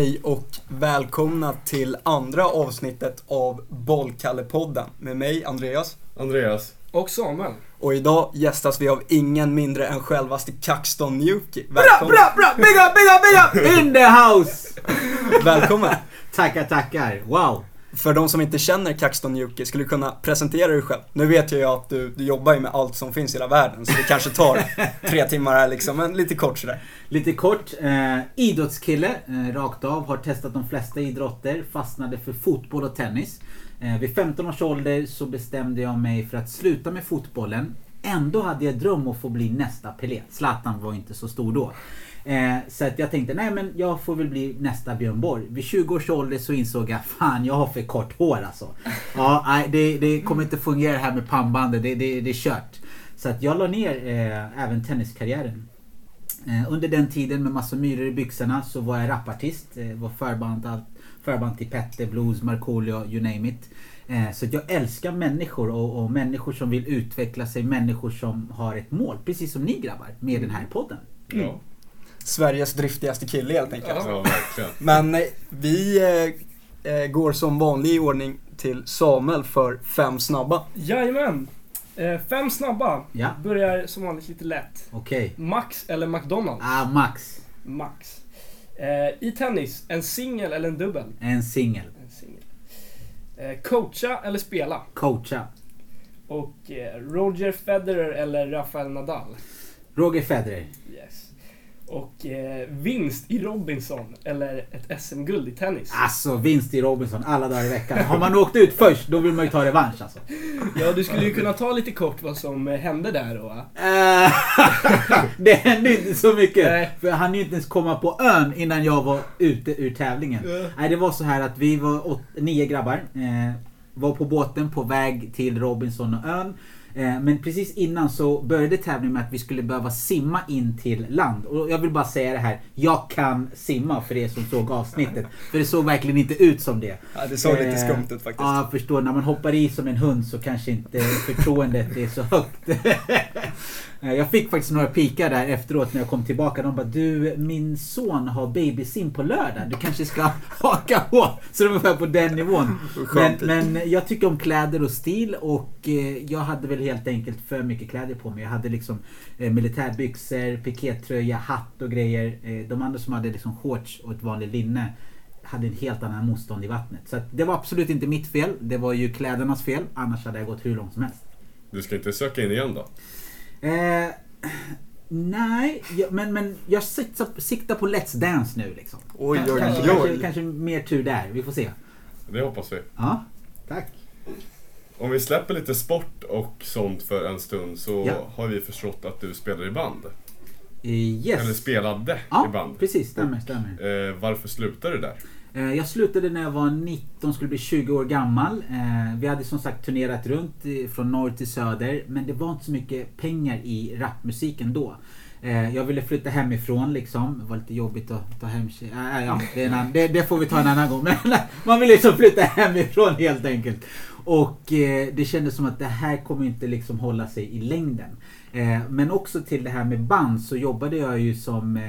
Hej och välkomna till andra avsnittet av Bollkallepodden med mig Andreas. Andreas. Och Samuel. Och idag gästas vi av ingen mindre än självaste Kaxton Newkey. Bra, bra, bra! Big up, big up, big up! In the house! Välkommen! tackar, tackar. Wow. För de som inte känner Kaxton Newkey, skulle du kunna presentera dig själv? Nu vet jag ju att du, du jobbar ju med allt som finns i hela världen, så det kanske tar tre timmar här liksom, men lite kort sådär. Lite kort. Eh, idrottskille, eh, rakt av. Har testat de flesta idrotter. Fastnade för fotboll och tennis. Eh, vid 15 års ålder så bestämde jag mig för att sluta med fotbollen. Ändå hade jag dröm att få bli nästa Pelé. Zlatan var inte så stor då. Eh, så att jag tänkte, nej men jag får väl bli nästa Björn Borg. Vid 20 års ålder så insåg jag, fan jag har för kort hår alltså. Ja, nej, det, det kommer inte fungera här med pannbandet, det, det, det är kört. Så att jag la ner eh, även tenniskarriären. Eh, under den tiden med massa myror i byxorna så var jag rapartist. Eh, var förband, allt, förband till Petter, Blues, Markoolio, you name it. Eh, så jag älskar människor och, och, människor som vill utveckla sig, människor som har ett mål. Precis som ni grabbar med den här podden. Mm. Ja. Sveriges driftigaste kille helt enkelt. Ja, verkligen. Men eh, vi eh, eh, går som vanlig ordning till Samuel för fem snabba. Jajamän. Eh, fem snabba. Ja. Börjar som vanligt lite lätt. Okej. Max eller McDonalds? Ah, Max. Max. Eh, I tennis, en singel eller en dubbel? En singel. En singel. Eh, coacha eller spela? Coacha. Och eh, Roger Federer eller Rafael Nadal? Roger Federer. Yes. Och eh, vinst i Robinson eller ett SM-guld i tennis? Alltså vinst i Robinson alla dagar i veckan. Har man åkt ut först då vill man ju ta revansch alltså. Ja, du skulle ju kunna ta lite kort vad som eh, hände där då. Eh, det hände inte så mycket. Nej. För han ju inte ens komma på ön innan jag var ute ur tävlingen. Ja. Nej, det var så här att vi var åt, nio grabbar. Eh, var på båten på väg till Robinson och ön. Eh, men precis innan så började tävlingen med att vi skulle behöva simma in till land. Och jag vill bara säga det här. Jag kan simma för er som såg avsnittet. För det såg verkligen inte ut som det. Ja, det såg lite Eh, skumt ut faktiskt. Ja, jag förstår. När man hoppar i som en hund så kanske inte förtroendet är så högt. Eh, Jag fick faktiskt några pikar där efteråt när jag kom tillbaka. De bara du, min son har babysim på lördag. Du kanske ska haka på. Så de var på den nivån. Men, men jag tycker om kläder och stil och eh, jag hade väl helt enkelt för mycket kläder på mig. Jag hade liksom eh, militärbyxor, pikétröja, hatt och grejer. De andra som hade liksom shorts och ett vanligt linne hade en helt annan motstånd i vattnet. Så det var absolut inte mitt fel. Det var ju klädernas fel. Annars hade jag gått hur långt som helst. Du ska inte söka in igen då? Eh, nej, jag, men, men jag siktar, siktar på Let's Dance nu liksom. Oj, oj, kanske, oj. Kanske, kanske mer tur där. Vi får se. Det hoppas vi. Ja, tack. Om vi släpper lite sport och sånt för en stund så Ja. har vi förstått att du spelar i band. Eh, yes. Eller spelade ja, i band. precis. Stämmer, stämmer. Eh, varför slutade du där? Eh, jag slutade när jag var 19, skulle bli 20 år gammal. Eh, vi hade som sagt turnerat runt från norr till söder. Men det var inte så mycket pengar i rapmusiken då. Eh, jag ville flytta hemifrån liksom. Det var lite jobbigt att ta hem äh, ja, det, annan, det, det får vi ta en annan gång. Men man ville liksom flytta hemifrån helt enkelt. Och det kändes som att det här kommer inte liksom hålla sig i längden. Men också till det här med band så jobbade jag ju som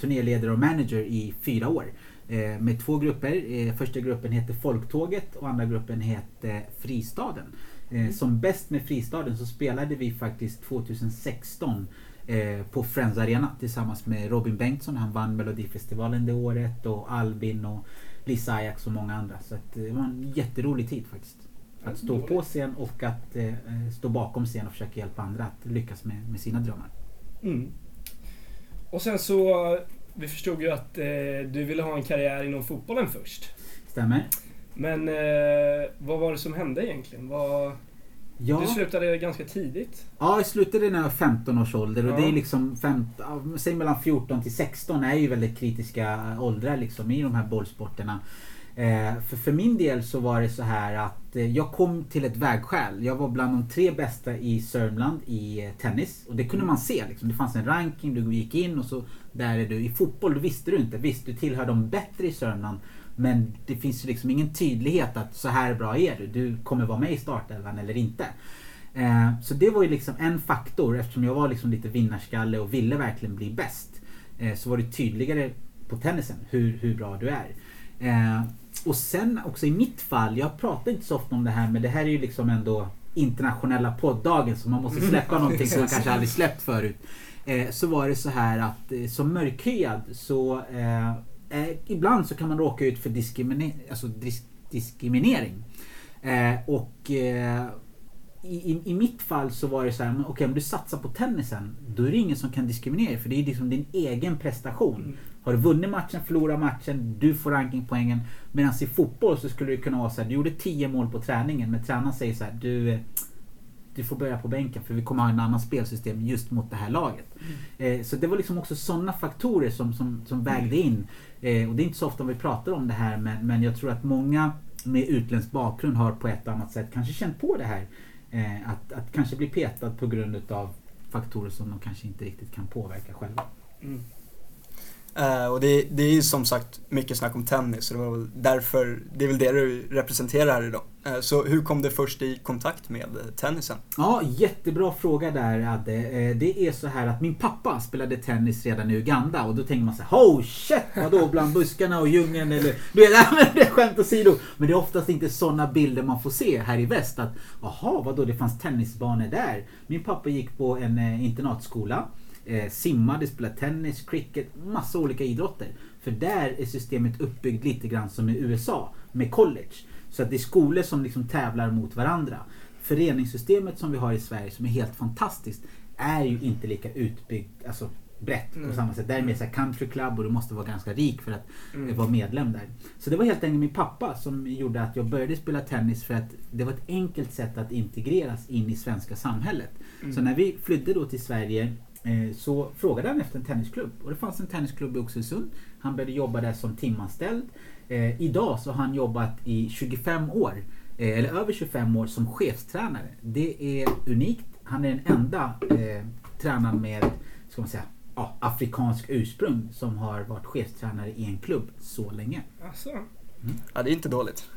turnéledare och manager i fyra år. Eh, med två grupper. Eh, första gruppen hette Folktåget och andra gruppen hette Fristaden. Eh, som bäst med Fristaden så spelade vi faktiskt 2016 eh, på Friends Arena tillsammans med Robin Bengtsson. Han vann Melodifestivalen det året och Albin och Lisa Ajax och många andra. Så det var en jätterolig tid faktiskt. Att stå på scen och att stå bakom scen och försöka hjälpa andra att lyckas med, med sina drömmar. Mm. Och sen så, vi förstod ju att eh, du ville ha en karriär inom fotbollen först. Stämmer? Men eh, vad var det som hände egentligen? Vad, Ja. Du slutade ganska tidigt. Ja, jag slutade när jag var 15 års ålder och Ja. det är liksom 15, ja, säg mellan 14 till 16 är ju väldigt kritiska åldrar liksom i de här bollsporterna. Eh, för, för min del så var det så här att eh, jag kom till ett vägskäl. Jag var bland de tre bästa i Sörmland i eh, tennis. Och det kunde man se. Liksom. Det fanns en ranking, du gick in och så där är du. I fotboll då visste du inte. Visst, du tillhör de bättre i Sörmland. Men det finns ju liksom ingen tydlighet att så här bra är du. Du kommer vara med i startelvan eller inte. Eh, så det var ju liksom en faktor eftersom jag var liksom lite vinnarskalle och ville verkligen bli bäst. Eh, så var det tydligare på tennisen, hur, hur bra du är. Eh, och sen också i mitt fall, jag pratar inte så ofta om det här men det här är ju liksom ändå internationella poddagen så man måste släppa någonting som man kanske aldrig släppt förut. Eh, så var det så här att eh, som mörkhyad så eh, eh, ibland så kan man råka ut för diskrimine alltså dis diskriminering. Eh, och eh, i, i, mitt fall så var det så här, okej okay, om du satsar på tennisen då är det ingen som kan diskriminera dig för det är liksom din egen prestation. Har du vunnit matchen, förlorat matchen, du får rankingpoängen. Medan i fotboll så skulle det kunna vara så här, du gjorde 10 mål på träningen men tränaren säger så här, du du får börja på bänken för vi kommer ha en annan spelsystem just mot det här laget. Mm. Eh, så det var liksom också sådana faktorer som, som, som vägde in. Eh, och det är inte så ofta vi pratar om det här men, men jag tror att många med utländsk bakgrund har på ett annat sätt kanske känt på det här. Eh, att, att kanske bli petad på grund utav faktorer som de kanske inte riktigt kan påverka själva. Mm. Uh, och det, det är ju som sagt mycket snack om tennis, så det var väl därför, det är väl det du representerar här idag. Uh, så hur kom du först i kontakt med tennisen? Ja, jättebra fråga där Adde. Uh, det är så här att min pappa spelade tennis redan i Uganda och då tänker man så här, oh shit, vadå bland buskarna och djungeln eller... Du vet, det är skämt åsido. Men det är oftast inte sådana bilder man får se här i väst. Att, jaha, vadå, det fanns tennisbanor där. Min pappa gick på en internatskola eh, simmade, spelade tennis, cricket, massa olika idrotter. För där är systemet uppbyggt lite grann som i USA med college. Så att det är skolor som liksom tävlar mot varandra. Föreningssystemet som vi har i Sverige som är helt fantastiskt är ju inte lika utbyggt, alltså brett mm. på samma sätt. Där är det mer country club och du måste vara ganska rik för att mm. vara medlem där. Så det var helt enkelt min pappa som gjorde att jag började spela tennis för att det var ett enkelt sätt att integreras in i svenska samhället. Mm. Så när vi flydde då till Sverige så frågade han efter en tennisklubb och det fanns en tennisklubb i Oxelösund. Han började jobba där som timanställd. Eh, idag så har han jobbat i 25 år, eh, eller över 25 år som chefstränare. Det är unikt. Han är den enda eh, tränaren med, ska man säga, ja, afrikansk ursprung som har varit chefstränare i en klubb så länge. Alltså. Mm. Ja, det är inte dåligt.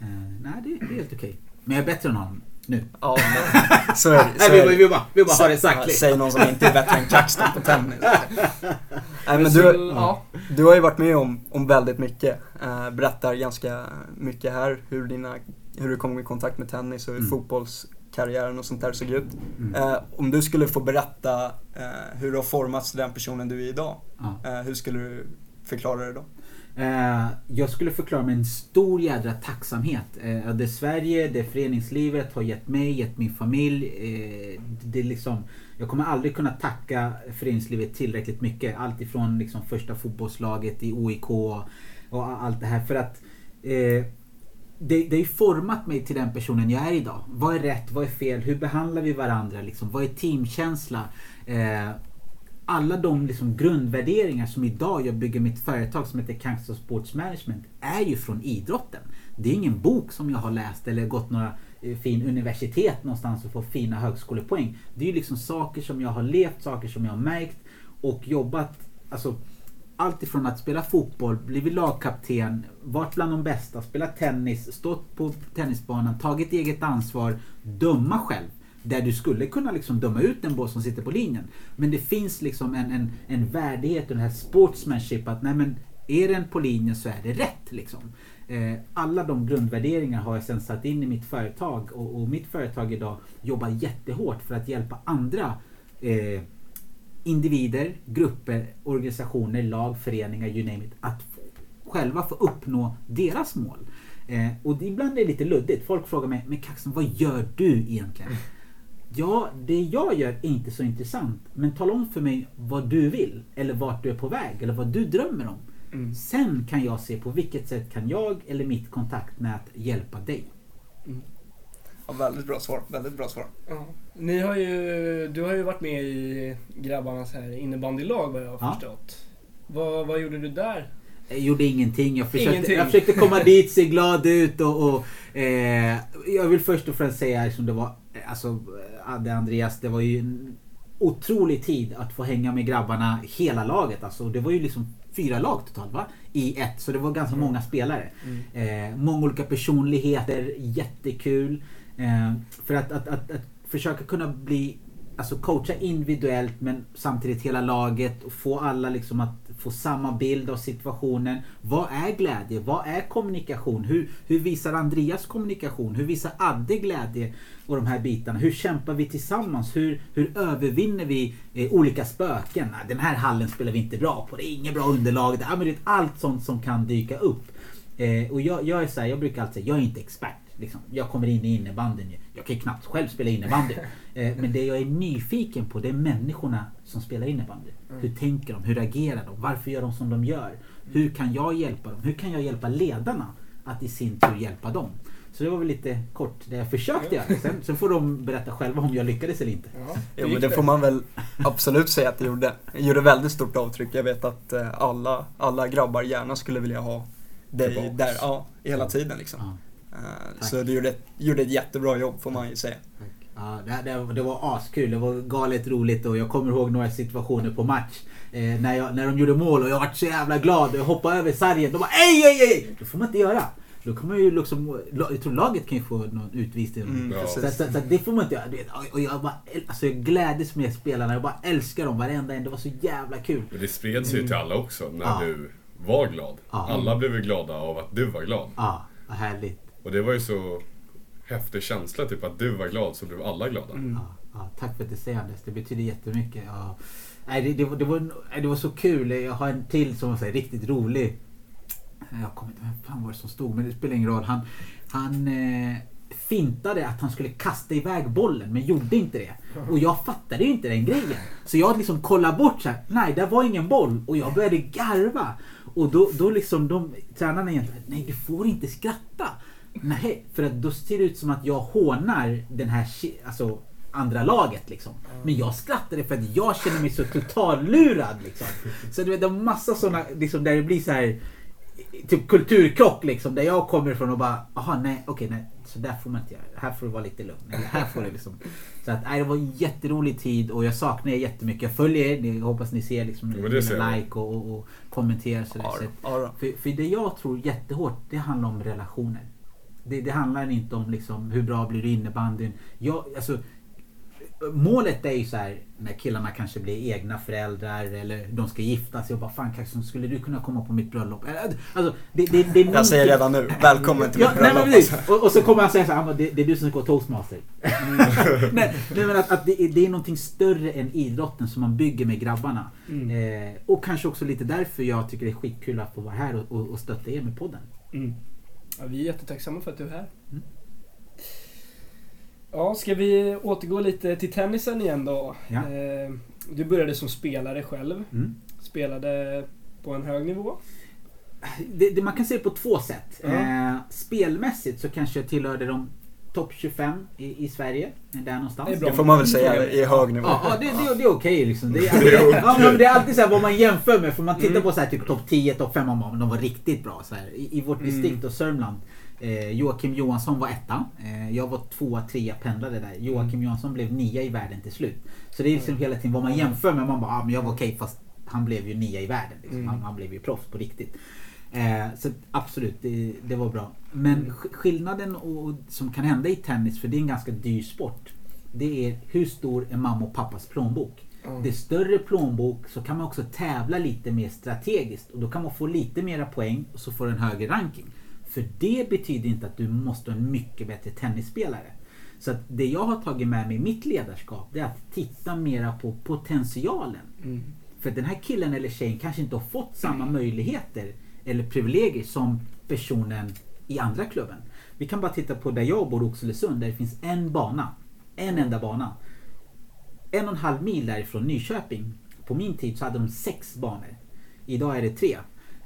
Eh, nej, det, det är helt okej. Men jag är bättre än honom nu. Ja, men, så är det. Så Nej, vi, vi, bara, vi bara har det sagt. Säg någon som inte är bättre än Kaxton på tennis. Nej, men du, ja. du har ju varit med om, om väldigt mycket. Uh, berättar ganska mycket här hur, dina, hur du kom i kontakt med tennis och hur mm. fotbollskarriären och sånt där såg ut. Mm. Uh, om du skulle få berätta uh, hur du har formats till den personen du är idag. hur skulle du förklara det då? Eh, jag skulle förklara med en stor jädra tacksamhet. Eh, det Sverige, det föreningslivet har gett mig, gett min familj. Eh, det liksom, jag kommer aldrig kunna tacka föreningslivet tillräckligt mycket. Allt ifrån liksom första fotbollslaget i OIK och allt det här. För att eh, det, det har format mig till den personen jag är idag. Vad är rätt? Vad är fel? Hur behandlar vi varandra? Liksom? Vad är teamkänsla? Eh, alla de liksom grundvärderingar som idag jag bygger mitt företag som heter Kangster Sports Management är ju från idrotten. Det är ingen bok som jag har läst eller gått några eh, fin universitet någonstans och fått fina högskolepoäng. Det är ju liksom saker som jag har levt, saker som jag har märkt och jobbat. Alltså, allt ifrån att spela fotboll, blivit lagkapten, varit bland de bästa, spelat tennis, stått på tennisbanan, tagit eget ansvar, döma själv. Där du skulle kunna liksom döma ut en boll som sitter på linjen. Men det finns liksom en, en, en värdighet och den här sportsmanship att nej men är den på linjen så är det rätt. Liksom. Eh, alla de grundvärderingar har jag sen satt in i mitt företag och, och mitt företag idag jobbar jättehårt för att hjälpa andra eh, individer, grupper, organisationer, lag, föreningar, you name it, att själva få uppnå deras mål. Eh, och ibland är det lite luddigt. Folk frågar mig, men Kaxen, vad gör du egentligen? Ja, det jag gör är inte så intressant. Men tala om för mig vad du vill. Eller vart du är på väg. Eller vad du drömmer om. Mm. Sen kan jag se på vilket sätt kan jag eller mitt kontaktnät hjälpa dig. Mm. Ja, väldigt bra svar. Väldigt bra svar. Ja. Ni har ju, du har ju varit med i grabbarnas här innebandylag vad jag har ja. förstått. Vad, vad gjorde du där? Jag gjorde ingenting. Jag försökte, ingenting. Jag försökte komma dit, se glad ut och... och eh, jag vill först och främst säga som det var... Alltså, Adde Andreas, det var ju en otrolig tid att få hänga med grabbarna, hela laget. Alltså, det var ju liksom fyra lag totalt va? I ett, så det var ganska mm. många spelare. Mm. Eh, många olika personligheter, jättekul. Eh, för att, att, att, att, försöka kunna bli alltså coacha individuellt men samtidigt hela laget och få alla liksom att få samma bild av situationen. Vad är glädje? Vad är kommunikation? Hur, hur visar Andreas kommunikation? Hur visar Adde glädje? Och de här bitarna. Hur kämpar vi tillsammans? Hur, hur övervinner vi eh, olika spöken? Den här hallen spelar vi inte bra på. Det är inget bra underlag. Det är allt sånt som kan dyka upp. Eh, och jag, jag är så här, jag brukar alltid säga, jag är inte expert. Liksom. Jag kommer in i innebandyn. Jag kan knappt själv spela innebandy. Eh, men det jag är nyfiken på det är människorna som spelar innebandy. Hur tänker de? Hur agerar de? Varför gör de som de gör? Hur kan jag hjälpa dem? Hur kan jag hjälpa ledarna att i sin tur hjälpa dem? Så det var väl lite kort det jag försökte göra. Sen, sen får de berätta själva om jag lyckades eller inte. Ja, Jo men det får man väl absolut säga att det gjorde. Det gjorde väldigt stort avtryck. Jag vet att eh, alla, alla grabbar gärna skulle vilja ha dig där, ja, hela tiden liksom. Ja. Tack. Så du gjorde, ett- gjorde ett jättebra jobb får man ju säga. Ja, det, det, det var askul. Det var galet roligt och jag kommer ihåg några situationer på match. Eh, när, jag, när de gjorde mål och jag var så jävla glad. Jag hoppade över sargen. De bara ej, ej, ej! Det får man inte göra. Då kan man ju liksom, jag tror laget kan ju få någon utvisning. Mm, Ja. Så, precis. så, så det får man inte göra. Och jag, bara, alltså jag gläddes med spelarna. Jag bara älskar dem varenda en. Det var så jävla kul. Men det spreds ju till alla också när Ja. du var glad. Ja. Alla blev ju glada av att du var glad. Ja, vad härligt. Och det var ju så häftig känsla, typ att du var glad så blev alla glada. Mm. Ja, ja, tack för att du säger Anders. Det betyder jättemycket. Ja. Nej, det, det, var, det, var, det var så kul. Jag har en till som var så här, riktigt rolig. Jag kommer inte ihåg vem fan var det som stod, men det spelar ingen roll. Han, han eh, fintade att han skulle kasta iväg bollen, men gjorde inte det. Och jag fattade ju inte den grejen. Så jag liksom kollade bort så här. Nej, det var ingen boll. Och jag började garva. Och då, då liksom de tränarna egentligen, nej du får inte skratta. Nej, för att då ser det ut som att jag hånar den här alltså, andra laget liksom. Men jag skrattade för att jag känner mig så totallurad liksom. Så du vet, det är massa sådana liksom, där det blir så här typ kulturkrock liksom. Där jag kommer ifrån och bara, aha nej, okej nej. Så där får man inte göra. Här får du vara lite lugn. Eller här får du liksom. Så att, nej, det var en jätterolig tid och jag saknar er jättemycket. Jag följer er. Jag hoppas ni ser liksom det ser like och, och, och kommenterar. Ja, Så ja, för, för det jag tror jättehårt, det handlar om relationer. Det, det handlar inte om liksom, hur bra blir du innebandyn. Jag, alltså, målet är ju så här när killarna kanske blir egna föräldrar eller de ska gifta sig och bara fan Kaxon, skulle du kunna komma på mitt bröllop? Alltså, det, det, det Jag säger redan nu, välkommen till Ja, mitt nej, bröllop. precis. Och, och så kommer han säga så här, "Ah, det, det är du som ska gå toastmaster. nej, nej men att, att det, är, det är någonting större än idrotten som man bygger med grabbarna. Mm. Eh, och kanske också lite därför jag tycker det är skitkul att få vara här och, och, och stötta er med podden. Mm. Ja, vi är jättetacksamma för att du är här. Mm. Ja, ska vi återgå lite till tennisen igen då? Ja. Eh, Du började som spelare själv. Mm. Spelade på en hög nivå. Det, det, man kan se det på två sätt. Ja. Eh, spelmässigt så kanske jag tillhörde de topp 25 i, i Sverige. Där någonstans. Det är bra. Det får man väl säga i hög nivå. Ja, det, det, det är okej liksom. Det är, ja, men det är alltid så här vad man jämför med. För man tittar Mm. på så här, typ topp 10, topp 5 och man, de var riktigt bra. Så här. I, I vårt Mm. distrikt och Sörmland. Eh, Joakim Johansson var etta. Eh, jag var tvåa, trea, pendlade där. Joakim Mm. Johansson blev nia i världen till slut. Så det är liksom hela tiden vad man jämför med. Man bara, ah, men jag var okej fast han blev ju nia i världen. Liksom. Mm. Han, han blev ju proffs på riktigt. Eh, så absolut, det, det var bra. Men Mm. sk- skillnaden och, som kan hända i tennis, för det är en ganska dyr sport. Det är hur stor är mamma och pappas plånbok. Mm. Det är större plånbok så kan man också tävla lite mer strategiskt. Och då kan man få lite mera poäng och så får du en högre ranking. För det betyder inte att du måste vara en mycket bättre tennisspelare. Så att det jag har tagit med mig i mitt ledarskap det är att titta mera på potentialen. Mm. För den här killen eller tjejen kanske inte har fått samma möjligheter eller privilegier som personen i andra klubben. Vi kan bara titta på där jag bor, Oxelösund, där det finns en bana. En enda bana. En och en halv mil därifrån Nyköping. På min tid så hade de sex banor. Idag är det tre.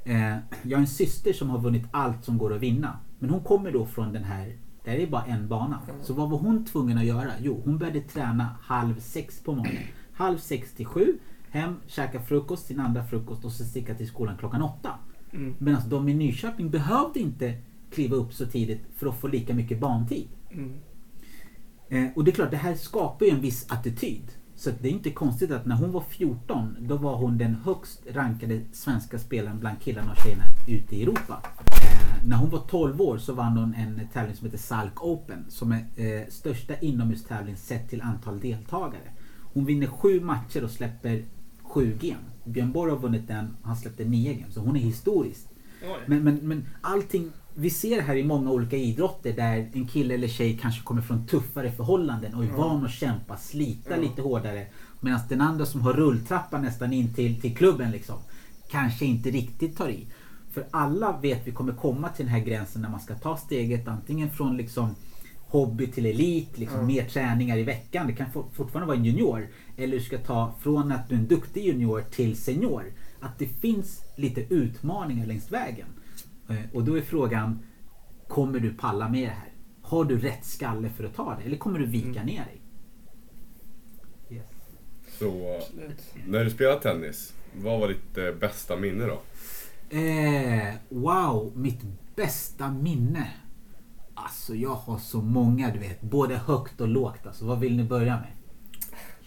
Eh, jag har en syster som har vunnit allt som går att vinna. Men hon kommer då från den här, där är det bara en bana. Så vad var hon tvungen att göra? Jo, hon började träna halv sex på morgonen. Halv sex till sju. Hem, käka frukost, sin andra frukost och så sticka till skolan klockan åtta. Mm. Medan de i Nyköping behövde inte kliva upp så tidigt för att få lika mycket bantid. Mm. Eh, och det är klart, det här skapar ju en viss attityd. Så det är inte konstigt att när hon var 14, då var hon den högst rankade svenska spelaren bland killarna och tjejerna ute i Europa. Eh, när hon var 12 år så vann hon en tävling som heter Salk Open, som är eh, största inomhustävling sett till antal deltagare. Hon vinner sju matcher och släpper sju game. Björn Borg har vunnit den, han släppte nio game. Så hon är historisk. Men, men, men allting, vi ser här i många olika idrotter där en kille eller tjej kanske kommer från tuffare förhållanden och är van att kämpa, slita Ja. lite hårdare. Medan den andra som har rulltrappa nästan in till, till klubben liksom kanske inte riktigt tar i. För alla vet vi kommer komma till den här gränsen när man ska ta steget antingen från liksom hobby till elit, liksom Ja. mer träningar i veckan. Det kan for- fortfarande vara en junior. Eller du ska ta från att du är en duktig junior till senior. Att det finns lite utmaningar längs vägen. Eh, Och då är frågan, kommer du palla med det här? Har du rätt skalle för att ta det? Eller kommer du vika Mm. ner dig? Yes. Så när du spelade tennis, vad var ditt eh, bästa minne då? Eh, wow, mitt bästa minne. Alltså jag har så många du vet. Både högt och lågt. Alltså, vad vill ni börja med?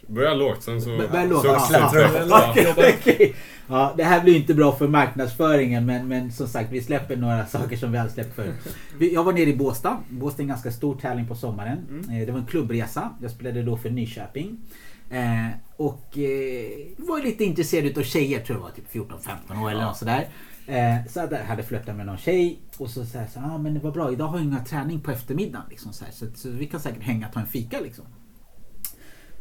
Börja lågt, sen så... Börja lågt. så Ja, klättrar ja, ja, okej, okej. Ja, det här blir inte bra för marknadsföringen men, men som sagt vi släpper några saker som vi aldrig släppt förut. Jag var nere i Båstad. Båstad är en ganska stor tävling på sommaren. Mm. Eh, Det var en klubbresa. Jag spelade då för Nyköping. Eh, och eh, var lite intresserad utav tjejer tror jag var typ 14-15 år eller något sådär. Eh, så jag hade flörtat med någon tjej och så sa jag så ah, men det var bra idag har jag inga träning på eftermiddagen liksom, så, så, så vi kan säkert hänga och ta en fika liksom.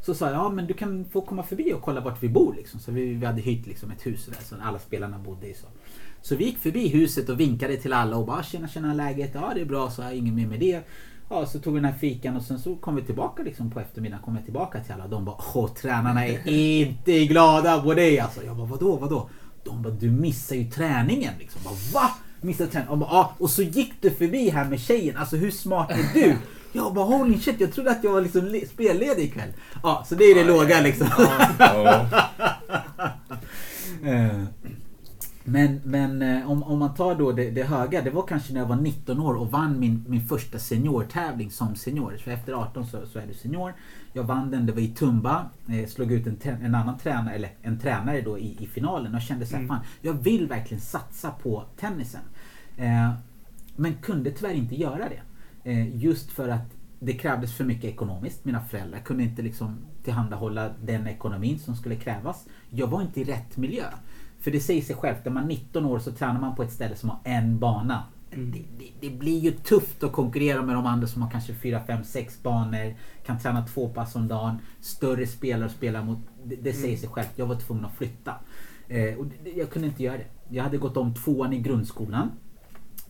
Så sa jag, ja men du kan få komma förbi och kolla vart vi bor liksom. Så vi, vi hade hyrt liksom ett hus där så alla spelarna bodde i. Så. så vi gick förbi huset och vinkade till alla och bara tjena tjena läget, ja det är bra, så jag inget mer med det. Ja, så tog vi den här fikan och sen så kom vi tillbaka liksom på eftermiddagen, kom jag tillbaka till alla. De bara, åh tränarna är inte glada på dig alltså. Jag bara, vadå, vadå? De bara, du missar ju träningen liksom. Bara, Va? Missade träningen? Bara, ja. Och så gick du förbi här med tjejen, alltså hur smart är du? Jag bara, holy shit, jag trodde att jag var liksom le- spelledig ikväll. Ja, så det är det låga liksom. Ja. Eh, Men, men eh, om, om man tar då det, det höga, det var kanske när jag var 19 år och vann min, min första seniortävling som senior. Så efter 18 så, så är du senior. Jag vann den, det var i Tumba. Eh, slog ut en, en annan tränare, eller en tränare då i, i finalen och kände så här, Mm. fan, jag vill verkligen satsa på tennisen. Eh, men kunde tyvärr inte göra det. Eh, just för att det krävdes för mycket ekonomiskt. Mina föräldrar kunde inte liksom tillhandahålla den ekonomin som skulle krävas. Jag var inte i rätt miljö. För det säger sig självt, när man är 19 år så tränar man på ett ställe som har en bana. Mm. Det, det, det blir ju tufft att konkurrera med de andra som har kanske 4, 5, 6 banor. Kan träna två pass om dagen. Större spelare att spela mot. Det, det säger sig självt. Jag var tvungen att flytta. Eh, och jag kunde inte göra det. Jag hade gått om tvåan i grundskolan.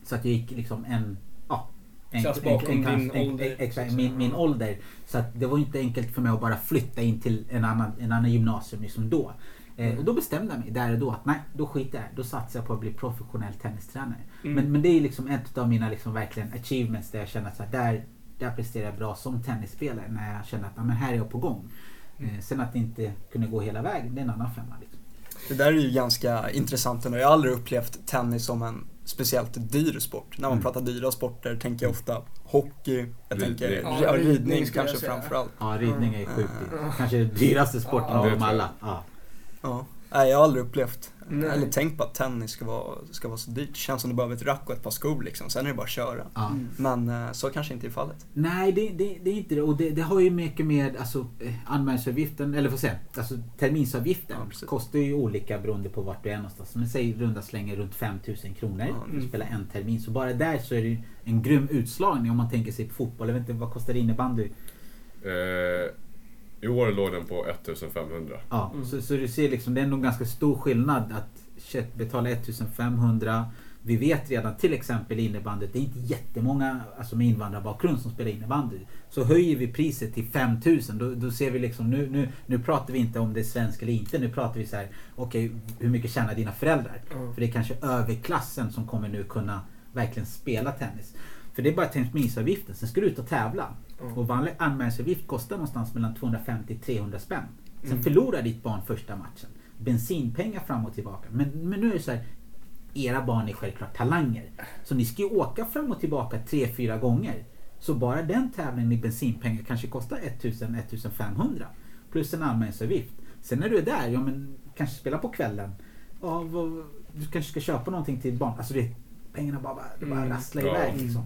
Så att jag gick liksom en... Klass bakom klass- din ålder. Exakt, min, min ålder. Så att det var inte enkelt för mig att bara flytta in till en annan, en annan gymnasium liksom då. Eh, och då bestämde jag mig där och då att nej, då skiter jag. Då satsar jag på att bli professionell tennistränare. Mm. Men, men det är liksom ett av mina liksom verkligen achievements där jag känner att där, där presterar jag bra som tennisspelare. När jag känner att ja, men här är jag på gång. Eh, sen att det inte kunde gå hela vägen, det är en annan femma. Liksom. Det där är ju ganska intressant ändå. Jag har aldrig upplevt tennis som en speciellt dyr sport. När man Mm. pratar dyra sporter tänker jag ofta hockey, jag Ridning. tänker Ja, ja, ridning ridning kanske framförallt. Ja, ridning är ju sjukt Mm. Kanske den dyraste sporten Ja, av dem alla. Ja. Ja. Nej, jag har aldrig upplevt Nej. eller tänkt på att tennis ska vara, ska vara så dyrt. Det känns som du behöver ett rack och ett par skor liksom. Sen är det bara att köra. Mm. Men eh, så kanske inte är fallet. Nej, det, det, det är inte det. Och det, det har ju mycket med alltså, eh, anmälningsavgiften, eller vad säger? Alltså terminsavgiften Ja, kostar ju olika beroende på vart du är någonstans. Men säg runda slängar runt 5000 kronor Ja, för att mm. spela en termin. Så bara där så är det en grym utslagning om man tänker sig på fotboll. Jag vet inte, vad kostar innebandy? Eh, I år låg den på 1500. Ja, Mm. så, så du ser liksom, det är nog en ganska stor skillnad att shit, betala 1500. Vi vet redan till exempel i innebandyt, det är inte jättemånga alltså med invandrarbakgrund som spelar innebandy. Så höjer vi priset till 5000 då, då ser vi liksom nu, nu, nu pratar vi inte om det är svenskt eller inte. Nu pratar vi så här, okej hur mycket tjänar dina föräldrar? Ja. För det är kanske överklassen som kommer nu kunna verkligen spela tennis. För det är bara terminsavgiften, sen ska du ut och tävla. Ja. Och vanlig anmälningsavgift kostar någonstans mellan 250-300 spänn. Sen Mm. förlorar ditt barn första matchen. Bensinpengar fram och tillbaka. Men, men nu är det så här. Era barn är självklart talanger. Så ni ska ju åka fram och tillbaka tre fyra gånger. Så bara den tävlingen i bensinpengar kanske kostar 1000-1500. Plus en anmälningsavgift. Sen när du är där, ja men kanske spela på kvällen. Ja, vad, du kanske ska köpa någonting till barn. Alltså det, pengarna bara, det bara Mm. rasslar iväg Mm. liksom.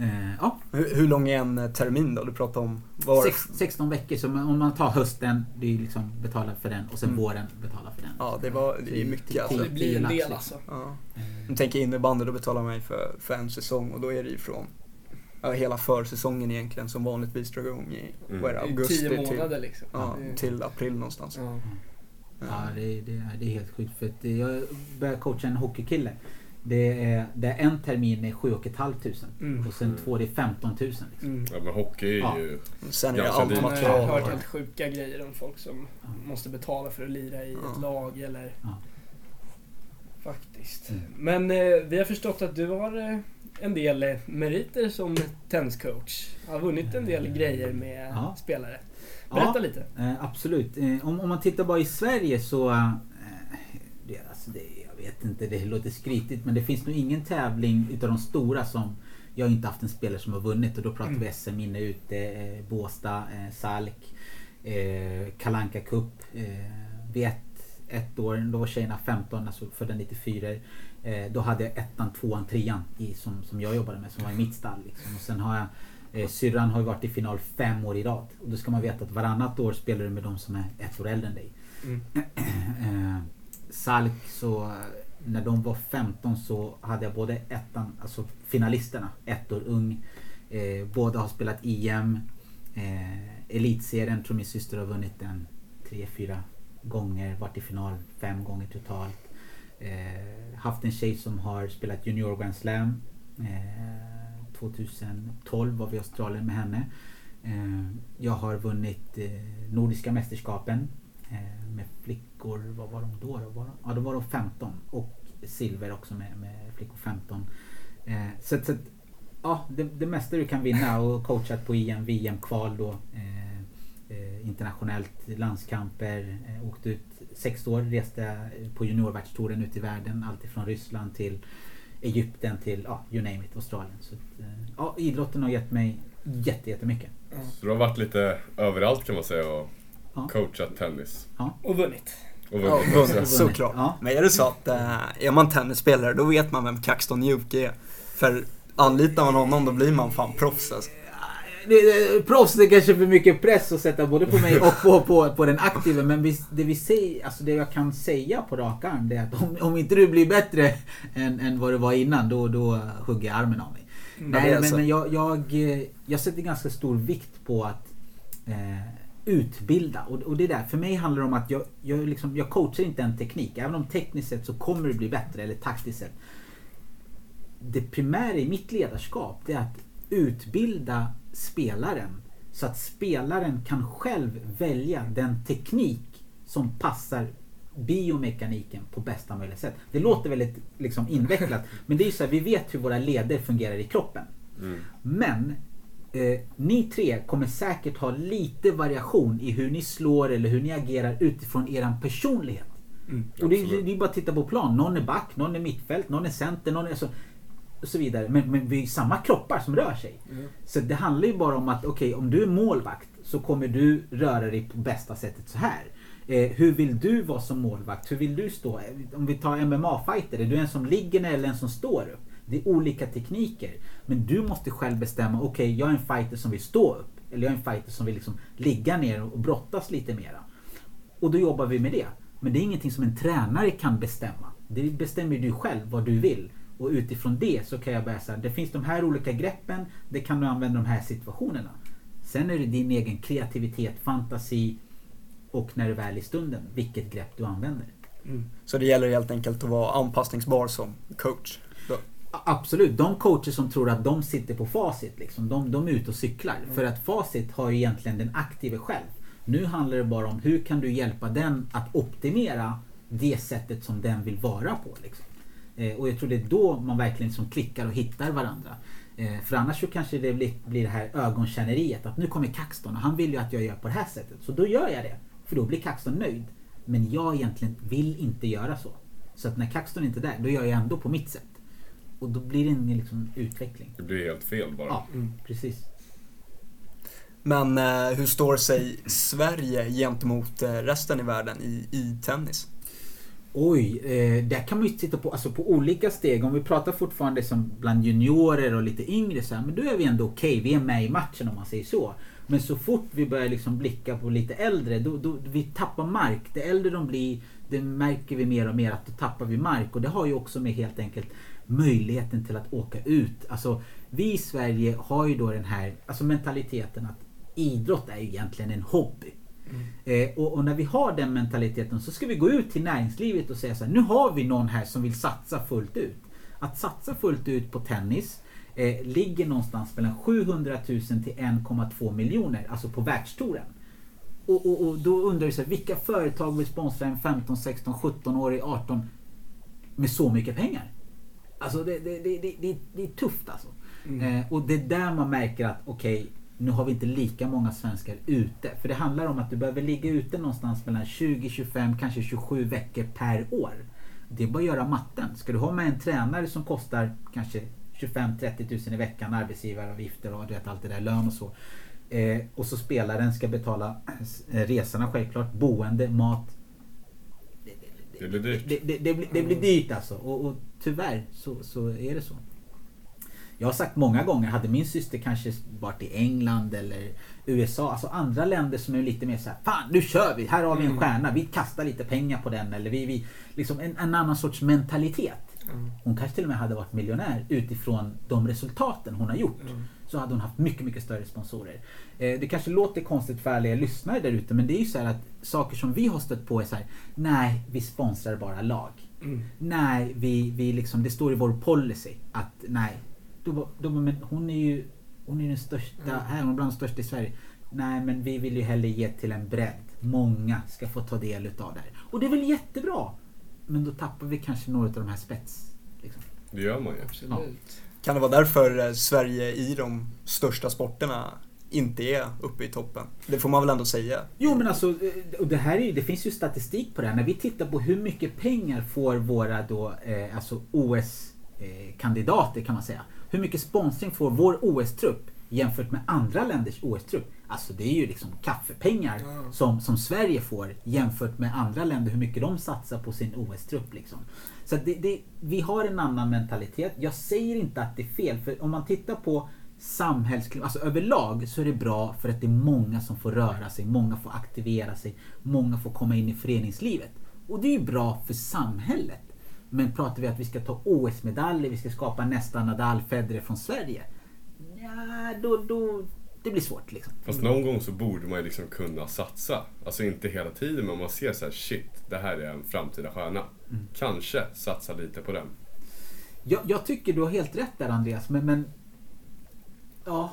Eh, ja, Hur, hur lång är en eh, termin då? Du pratade om... Var sex, 16 veckor. Så om man tar hösten, det är liksom betala för den. Och sen Mm. våren, betala för den. Ja, det, var, det är mycket alltså. Det blir en del liksom. alltså. Ja. Eh, Nu tänker jag innebandy, då betalar man mig för, för en säsong och då är det ju från ja, hela försäsongen egentligen som vanligtvis drar igång i Mm. det, augusti Tio till, månader liksom. ja, till april någonstans. Ja. Ja, det, det, är- det är helt sjukt. För att jag började coacha en hockeykille. Det är, det är en termin är 7 500 Mm. och sen två det är 15 000. Liksom. Mm. Ja men hockey är Ja. ju... Sen är det allt dyrt. Man har material. hört helt sjuka grejer om folk som Ja. måste betala för att lira i Ja. ett lag eller... Ja. Faktiskt. Mm. Men eh, vi har förstått att du har eh, en del eh, meriter som tenniscoach. Har vunnit en del grejer med Ja. spelare. Berätta Ja, lite. eh, absolut. Eh, om, om man tittar bara i Sverige så... Eh, det, alltså det, jag vet inte, det låter skrytigt men det finns nog ingen tävling utav de stora som jag inte haft en spelare som har vunnit och då pratar Mm. vi SM inne ute, eh, Båstad, eh, Salk, eh, Kalanka Cup. Eh, vid ett, ett år, då var tjejerna 15, alltså födda 94. Eh, då hade jag ettan, tvåan, trean i, som, som jag jobbade med som var i mitt stall. Liksom. Och sen har jag Eh, syrran har ju varit i final fem år i rad. Och då ska man veta att varannat år spelar du med de som är ett år äldre än dig. Mm. Salk så eh, när de var 15 så hade jag både ettan, alltså finalisterna, ett år ung. Eh, båda har spelat EM. Eh, Elitserien tror min syster har vunnit den tre, fyra gånger. Varit i final fem gånger totalt. Eh, haft en tjej som har spelat Junior Grand Slam. Eh, 2012 var vi i Australien med henne. Eh, jag har vunnit eh, Nordiska mästerskapen Eh, med flickor, vad var de då? då? Var de, ja, då var de 15 och silver också med, med flickor 15. Eh, så så att, ja, det, det mesta du kan vinna och coachat på EM, VM-kval då. Eh, eh internationellt, landskamper, eh, åkt ut sex år, reste på juniorvärldstouren ut i världen. Alltifrån Ryssland till Egypten till, ja, you name it, Australien. Så att, eh, ja, idrotten har gett mig jätte, jättemycket. Så du har varit lite överallt kan man säga och Ja. coachat tennis. Och vunnit. Och Ja, vunnit vunnit, såklart. Ja. Men är det så att eh, är man tennisspelare då vet man vem Kaxton Juke är. För anlitar man honom då blir man fan proffs alltså. Det, det, proffs, det är kanske för mycket press att sätta både på mig och på, på, på den aktiva. Men vi, det vi säger, alltså det jag kan säga på rak arm det är att om, om inte du blir bättre än, än vad du var innan då, då hugger jag armen av mig. Mm. Ja, Nej, är men, men jag, jag, eh, jag sätter ganska stor vikt på att eh, utbilda. Och, och det där, för mig handlar det om att jag, jag, liksom, jag coachar inte en teknik. Även om tekniskt sett så kommer det bli bättre, eller taktiskt sett. Det primära i mitt ledarskap det är att utbilda spelaren. Så att spelaren kan själv välja den teknik som passar biomekaniken på bästa möjliga sätt. Det låter väldigt liksom, invecklat. Men det är ju så här, vi vet hur våra leder fungerar i kroppen. Mm. Men eh, ni tre kommer säkert ha lite variation i hur ni slår eller hur ni agerar utifrån er personlighet. Mm. Och det, Absolut. det är bara att titta på plan. Någon är back, någon är mittfält, någon är center, någon är så, och så vidare. Men, men vi är samma kroppar som rör sig. Mm. Så det handlar ju bara om att okej, om du är målvakt så kommer du röra dig på bästa sättet så här. Eh, hur vill du vara som målvakt? Hur vill du stå? Om vi tar MMA-fighter, är du en som ligger ner eller en som står upp? Det är olika tekniker. Men du måste själv bestämma, okej jag är en fighter som vill stå upp. Eller jag är en fighter som vill liksom ligga ner och brottas lite mera. Och då jobbar vi med det. Men det är ingenting som en tränare kan bestämma. Det bestämmer du själv vad du vill. Och utifrån det så kan jag börja säga det finns de här olika greppen. Det kan du använda i de här situationerna. Sen är det din egen kreativitet, fantasi och när du väl är i stunden, vilket grepp du använder. Mm. Så det gäller helt enkelt att vara anpassningsbar som coach. Då. Absolut, de coacher som tror att de sitter på facit, liksom, de, de är ute och cyklar. För att facit har ju egentligen den aktive själv. Nu handlar det bara om hur kan du hjälpa den att optimera det sättet som den vill vara på. Liksom. Eh, och jag tror det är då man verkligen liksom klickar och hittar varandra. Eh, för annars så kanske det blir, blir det här ögonkänneriet att nu kommer Kaxton och han vill ju att jag gör på det här sättet. Så då gör jag det. För då blir Kaxton nöjd. Men jag egentligen vill inte göra så. Så att när Kaxton inte är där, då gör jag ändå på mitt sätt. Och då blir det ingen liksom, utveckling. Det blir helt fel bara. Ja, Mm. precis. Men eh, hur står sig Sverige gentemot eh, resten i världen i, i tennis? Oj, eh, där kan man ju titta på, alltså på olika steg. Om vi pratar fortfarande som bland juniorer och lite yngre så här, men då är vi ändå okej. Okay. Vi är med i matchen om man säger så. Men så fort vi börjar liksom blicka på lite äldre, då, då vi tappar mark. Det äldre de blir, det märker vi mer och mer att då tappar vi mark. Och det har ju också med helt enkelt möjligheten till att åka ut. Alltså, vi i Sverige har ju då den här alltså mentaliteten att idrott är ju egentligen en hobby. Mm. Eh, och, och, när vi har den mentaliteten så ska vi gå ut till näringslivet och säga så här, nu har vi någon här som vill satsa fullt ut. Att satsa fullt ut på tennis eh, ligger någonstans mellan 700 000 till 1,2 miljoner, alltså på världstouren. Och, och, och, då undrar vi så här, vilka företag vill sponsra en 15, 16, 17-årig, 18 med så mycket pengar? Alltså det, det, det, det, det är tufft alltså. Mm. Eh, och det är där man märker att okej, okay, nu har vi inte lika många svenskar ute. För det handlar om att du behöver ligga ute någonstans mellan 20, 25, kanske 27 veckor per år. Det är bara att göra matten. Ska du ha med en tränare som kostar kanske 25-30 tusen i veckan, arbetsgivaravgifter och vet, allt det där, lön och så. Eh, och så spelaren ska betala eh, resorna självklart, boende, mat. Det blir dyrt. Det, det, det, blir, det blir dyrt alltså. Och, och tyvärr så, så är det så. Jag har sagt många gånger, hade min syster kanske varit i England eller USA, alltså andra länder som är lite mer så här, Fan nu kör vi, här har vi en mm. stjärna, vi kastar lite pengar på den. Eller vi, vi, liksom en, en annan sorts mentalitet. Mm. Hon kanske till och med hade varit miljonär utifrån de resultaten hon har gjort. Mm. Så hade hon haft mycket, mycket större sponsorer. Eh, det kanske låter konstigt för alla er lyssnare där ute men det är ju så här att saker som vi har stött på är så här, Nej, vi sponsrar bara lag. Mm. Nej, vi, vi liksom, det står i vår policy att nej. Då, då, men hon är ju hon är den största, mm. här, hon är bland de största i Sverige. Nej, men vi vill ju hellre ge till en bredd. Många ska få ta del utav det här. Och det är väl jättebra. Men då tappar vi kanske några av de här spets. Liksom. Det gör man ju. Absolut. Ja. Kan det vara därför eh, Sverige i de största sporterna inte är uppe i toppen. Det får man väl ändå säga. Jo men alltså, eh, och det, här är, det finns ju statistik på det här. När vi tittar på hur mycket pengar får våra då, eh, alltså OS-kandidater eh, kan man säga. Hur mycket sponsring får vår OS-trupp jämfört med andra länders OS-trupp? Alltså det är ju liksom kaffepengar mm. som, som Sverige får jämfört med andra länder hur mycket de satsar på sin OS-trupp. Liksom. Så det, det, vi har en annan mentalitet. Jag säger inte att det är fel för om man tittar på samhällsklimat, alltså överlag så är det bra för att det är många som får röra sig, många får aktivera sig, många får komma in i föreningslivet. Och det är ju bra för samhället. Men pratar vi att vi ska ta OS-medaljer, vi ska skapa nästa Nadal Federer från Sverige. Ja, då, då, det blir svårt liksom. Fast någon gång så borde man ju liksom kunna satsa. Alltså inte hela tiden men man ser så här, shit, det här är en framtida stjärna. Mm. Kanske satsa lite på den. Jag, jag, tycker du har helt rätt där Andreas, men, men ja,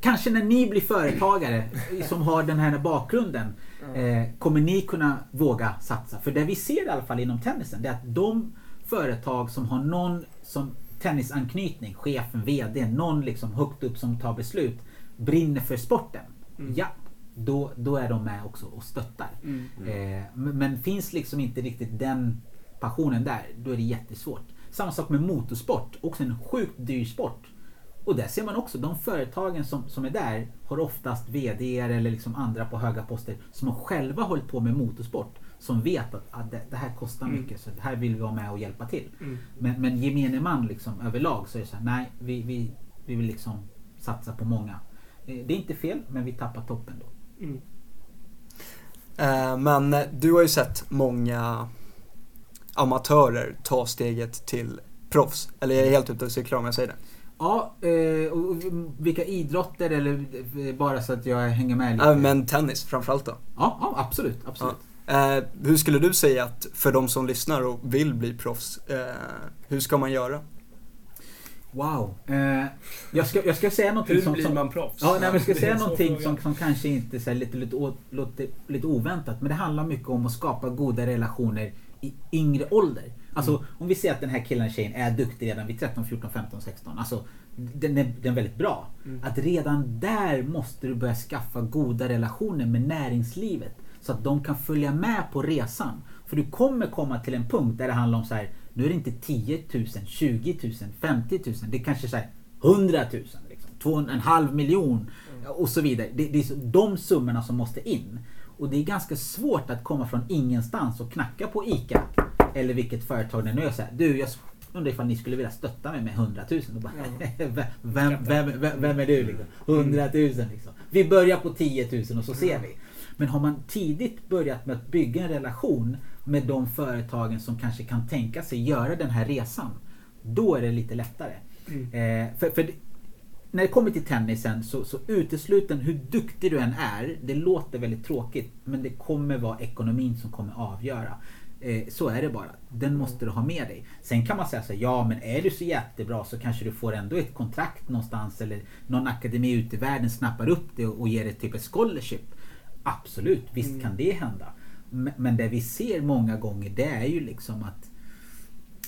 kanske när ni blir företagare som har den här bakgrunden eh, kommer ni kunna våga satsa. För det vi ser i alla fall inom tennisen det är att de företag som har någon som tennisanknytning, chefen, VD, någon liksom högt upp som tar beslut brinner för sporten. Mm. Ja, då, då är de med också och stöttar. Mm. Eh, men finns liksom inte riktigt den passionen där, då är det jättesvårt. Samma sak med motorsport, också en sjukt dyr sport. Och där ser man också, de företagen som, som är där har oftast VD eller liksom andra på höga poster som har själva hållit på med motorsport. Som vet att, att det, det, här kostar mm. mycket så här vill vi vara med och hjälpa till. Mm. Men, men gemene man liksom överlag så är det så här, nej vi, vi, vi vill liksom satsa på många. Eh, det är inte fel men vi tappar toppen då. Mm. Eh, men du har ju sett många amatörer ta steget till proffs. Eller jag är helt ute och cyklar om jag säger det. Ja, eh, och vilka idrotter eller bara så att jag hänger med lite? Ja, men tennis framförallt då. Ja, ja absolut. absolut. Ja. Eh, hur skulle du säga att för de som lyssnar och vill bli proffs, eh, hur ska man göra? Wow. Eh, jag, ska, jag ska säga någonting hur som... Hur blir man proffs? Ja, nej, jag ska säga någonting som, som kanske inte är lite, lite, lite, lite oväntat. Men det handlar mycket om att skapa goda relationer i yngre ålder. Alltså mm. om vi säger att den här killen tjejen är duktig redan vid 13, 14, 15, 16. Alltså den är, den är väldigt bra. Mm. Att redan där måste du börja skaffa goda relationer med näringslivet. Så att de kan följa med på resan. För du kommer komma till en punkt där det handlar om så här. Nu är det inte 10 000, 20 000, 50 000. Det är kanske så här 100 000. Liksom, 2,5 miljon mm. och så vidare. Det, det är de summorna som måste in. Och det är ganska svårt att komma från ingenstans och knacka på ICA Eller vilket företag det nu är så här, du jag undrar ifall ni skulle vilja stötta mig med 100 000. Och bara, vem, vem, vem, vem, vem är du liksom? 100 000 liksom. Vi börjar på 10 000 och så ser vi. Men har man tidigt börjat med att bygga en relation med de företagen som kanske kan tänka sig göra den här resan. Då är det lite lättare. Mm. Eh, för, för när det kommer till tennisen så, så utesluten hur duktig du än är, det låter väldigt tråkigt, men det kommer vara ekonomin som kommer avgöra. Eh, så är det bara. Den måste du ha med dig. Sen kan man säga så här, ja men är du så jättebra så kanske du får ändå ett kontrakt någonstans eller någon akademi ute i världen snappar upp det och, och ger dig typ ett scholarship. Absolut, visst Mm. kan det hända. Men, det vi ser många gånger det är ju liksom att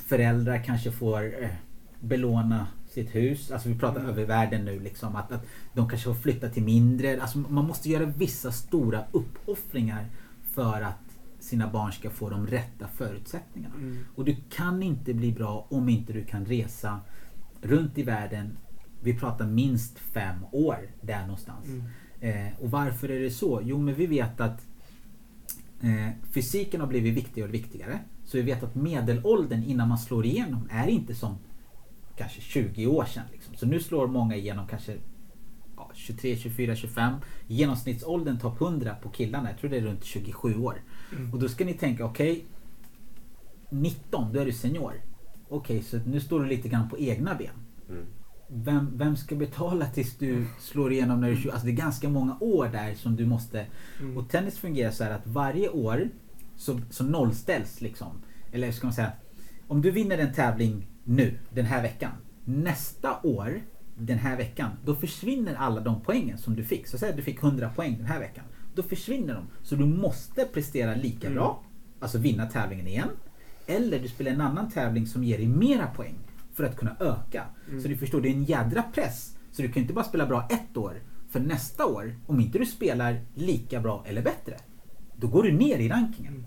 föräldrar kanske får eh, belåna sitt hus. Alltså vi pratar Mm. över världen nu liksom. Att, att de kanske får flytta till mindre. Alltså man måste göra vissa stora uppoffringar för att sina barn ska få de rätta förutsättningarna. Mm. Och du kan inte bli bra om inte du kan resa runt i världen. Vi pratar minst fem år där någonstans. Mm. Eh, och varför är det så? Jo men vi vet att eh, fysiken har blivit viktigare och viktigare. Så vi vet att medelåldern innan man slår igenom är inte som kanske 20 år sedan. Liksom. Så nu slår många igenom kanske ja, 23, 24, 25. Genomsnittsåldern topp 100 på killarna, jag tror det är runt 27 år. Mm. Och då ska ni tänka, okej 19, då är du senior. Okej, så nu står du lite grann på egna ben. Mm. Vem, vem ska betala tills du slår igenom när du är 20? Alltså det är ganska många år där som du måste... Mm. Och tennis fungerar så här att varje år så, så nollställs liksom. Eller ska man säga, om du vinner en tävling nu, den här veckan. Nästa år, den här veckan, då försvinner alla de poängen som du fick. Så säg att du fick 100 poäng den här veckan. Då försvinner de. Så du måste prestera lika Mm. bra, alltså vinna tävlingen igen. Eller du spelar en annan tävling som ger dig mera poäng för att kunna öka. Mm. Så du förstår, det är en jädra press. Så du kan inte bara spela bra ett år. För nästa år, om inte du spelar lika bra eller bättre, då går du ner i rankingen.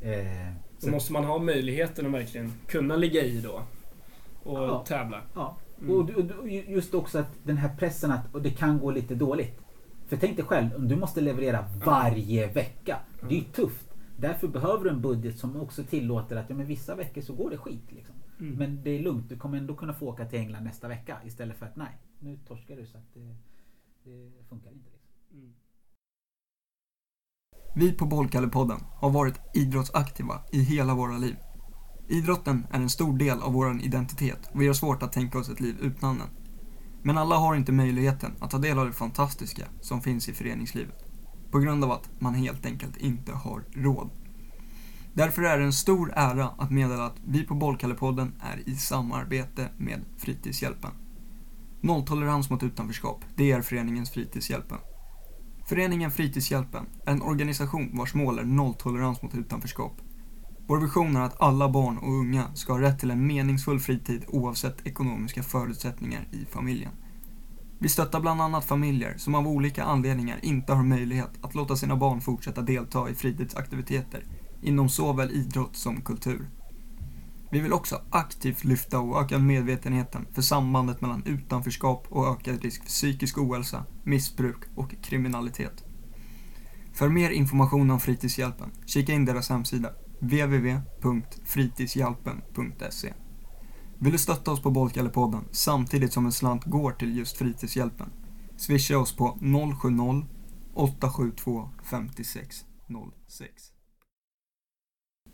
Eh, Då så, måste man ha möjligheten att verkligen kunna ligga i då. Och Ja. tävla. ja. Mm. och, och, och just också att den här pressen att och det kan gå lite dåligt. För tänk dig själv, om du måste leverera varje vecka. Det är ju tufft. Därför behöver du en budget som också tillåter att ja, men vissa veckor så går det skit. Liksom. Mm. Men det är lugnt, du kommer ändå kunna få åka till England nästa vecka istället för att nej, nu torskar du så att det, det funkar inte. Liksom. Mm. Vi på Bollkallepodden har varit idrottsaktiva i hela våra liv. Idrotten är en stor del av vår identitet och vi har svårt att tänka oss ett liv utan den. Men alla har inte möjligheten att ta del av det fantastiska som finns i föreningslivet. På grund av att man helt enkelt inte har råd. Därför är det en stor ära att meddela att vi på Bollkallepodden är i samarbete med Fritidshjälpen. Nolltolerans mot utanförskap, det är föreningens Fritidshjälpen. Föreningen Fritidshjälpen är en organisation vars mål är nolltolerans mot utanförskap. Vår vision är att alla barn och unga ska ha rätt till en meningsfull fritid oavsett ekonomiska förutsättningar i familjen. Vi stöttar bland annat familjer som av olika anledningar inte har möjlighet att låta sina barn fortsätta delta i fritidsaktiviteter inom såväl idrott som kultur. Vi vill också aktivt lyfta och öka medvetenheten för sambandet mellan utanförskap och ökad risk för psykisk ohälsa, missbruk och kriminalitet. För mer information om Fritidshjälpen, kika in deras hemsida www.fritidshjälpen.se Vill du stötta oss på Bollkallepodden samtidigt som en slant går till just Fritidshjälpen? Swisha oss på 070 872 5606.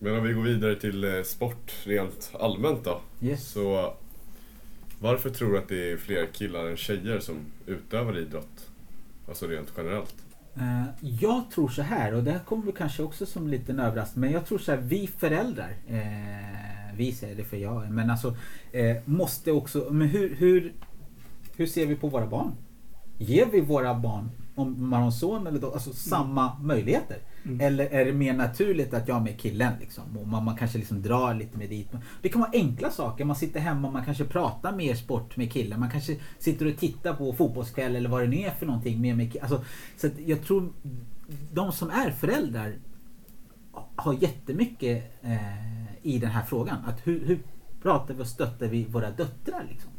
Men om vi går vidare till eh, sport rent allmänt då. Yes. Så varför tror du att det är fler killar än tjejer som utövar idrott? Alltså rent generellt. Eh, jag tror så här, och det här kommer väl kanske också som en liten överraskning, men jag tror så här, vi föräldrar, eh, vi säger det för jag, men alltså eh, måste också, men hur, hur, hur ser vi på våra barn? Ger vi våra barn, om man har en son eller då, alltså samma möjligheter? Mm. Eller är det mer naturligt att jag med killen liksom? Och man, man kanske liksom drar lite med dit. Det kan vara enkla saker. Man sitter hemma och man kanske pratar mer sport med killen. Man kanske sitter och tittar på fotbollskväll eller vad det nu är för någonting. Med, med, alltså, så att jag tror de som är föräldrar har jättemycket eh, i den här frågan. Att hur, hur pratar vi och stöttar vi våra döttrar? Liksom?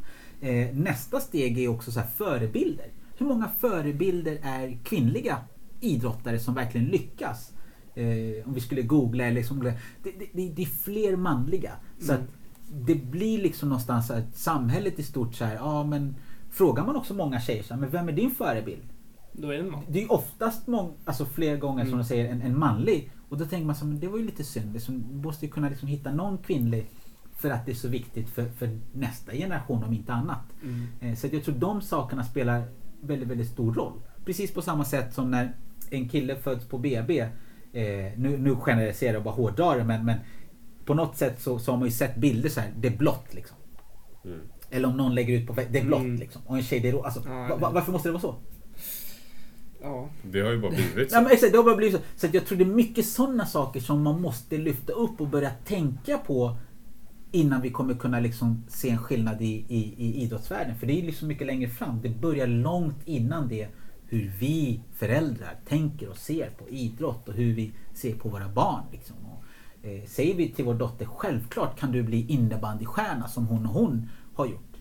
Eh, nästa steg är också så här förebilder. Hur många förebilder är kvinnliga idrottare som verkligen lyckas? Eh, om vi skulle googla eller liksom, det, det, det, är fler manliga. Så Mm. att det blir liksom någonstans att samhället i stort så här, ja men frågar man också många tjejer så här, men vem är din förebild? Då är det man. Det är oftast mång, alltså fler gånger som Mm. de säger en, en manlig. Och då tänker man så men det var ju lite synd. Liksom, måste ju kunna liksom hitta någon kvinnlig för att det är så viktigt för, för nästa generation om inte annat. Mm. Eh, Så jag tror de sakerna spelar väldigt, väldigt stor roll. Precis på samma sätt som när en kille föds på BB. Eh, nu, nu generaliserar jag bara hårdrar det men, men på något sätt så, så har man ju sett bilder så här, det är blått liksom. Mm. Eller om någon lägger ut på det är blått Mm. liksom. Och en tjej det är ro- alltså, Ja, va, va, varför måste det vara så? Ja. Det har ju bara blivit så. Ja, men exakt, det har bara blivit så. Så att jag tror det är mycket sådana saker som man måste lyfta upp och börja tänka på innan vi kommer kunna liksom se en skillnad i, i, i idrottsvärlden. För det är liksom mycket längre fram. Det börjar långt innan det hur vi föräldrar tänker och ser på idrott och hur vi ser på våra barn. Liksom. Och, eh, säger vi till vår dotter självklart kan du bli innebandystjärna som hon och hon har gjort.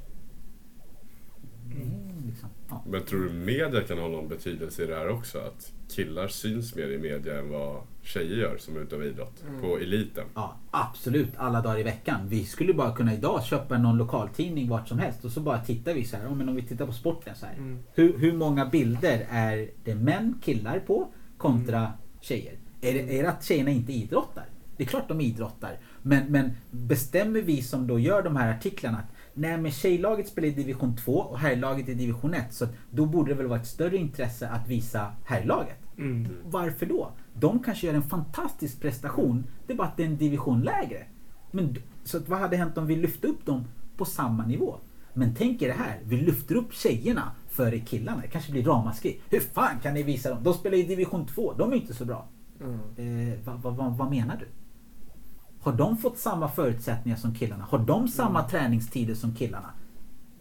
Mm, liksom, ja. Men tror du media kan ha någon betydelse i det här också? Att killar syns mer i media än vad tjejer gör som är ute av idrott. På eliten. Ja, absolut. Alla dagar i veckan. Vi skulle bara kunna idag köpa någon lokaltidning vart som helst och så bara tittar vi så här. Men om vi tittar på sporten så här. Mm. Hur, hur många bilder är det män, killar på kontra tjejer? Är det, är det att tjejerna inte idrottar? Det är klart de idrottar. Men, men bestämmer vi som då gör de här artiklarna att nej men tjejlaget spelar i division 2 och herrlaget i division 1 så då borde det väl vara ett större intresse att visa herrlaget. Mm. Varför då? De kanske gör en fantastisk prestation. Det är bara att det är en division lägre. Men, så vad hade hänt om vi lyfte upp dem på samma nivå? Men tänk er det här. Vi lyfter upp tjejerna före killarna. Det kanske blir ramaskri. Hur fan kan ni visa dem? De spelar i division 2. De är inte så bra. Mm. Eh, vad, vad, vad, vad menar du? Har de fått samma förutsättningar som killarna? Har de samma träningstider som killarna?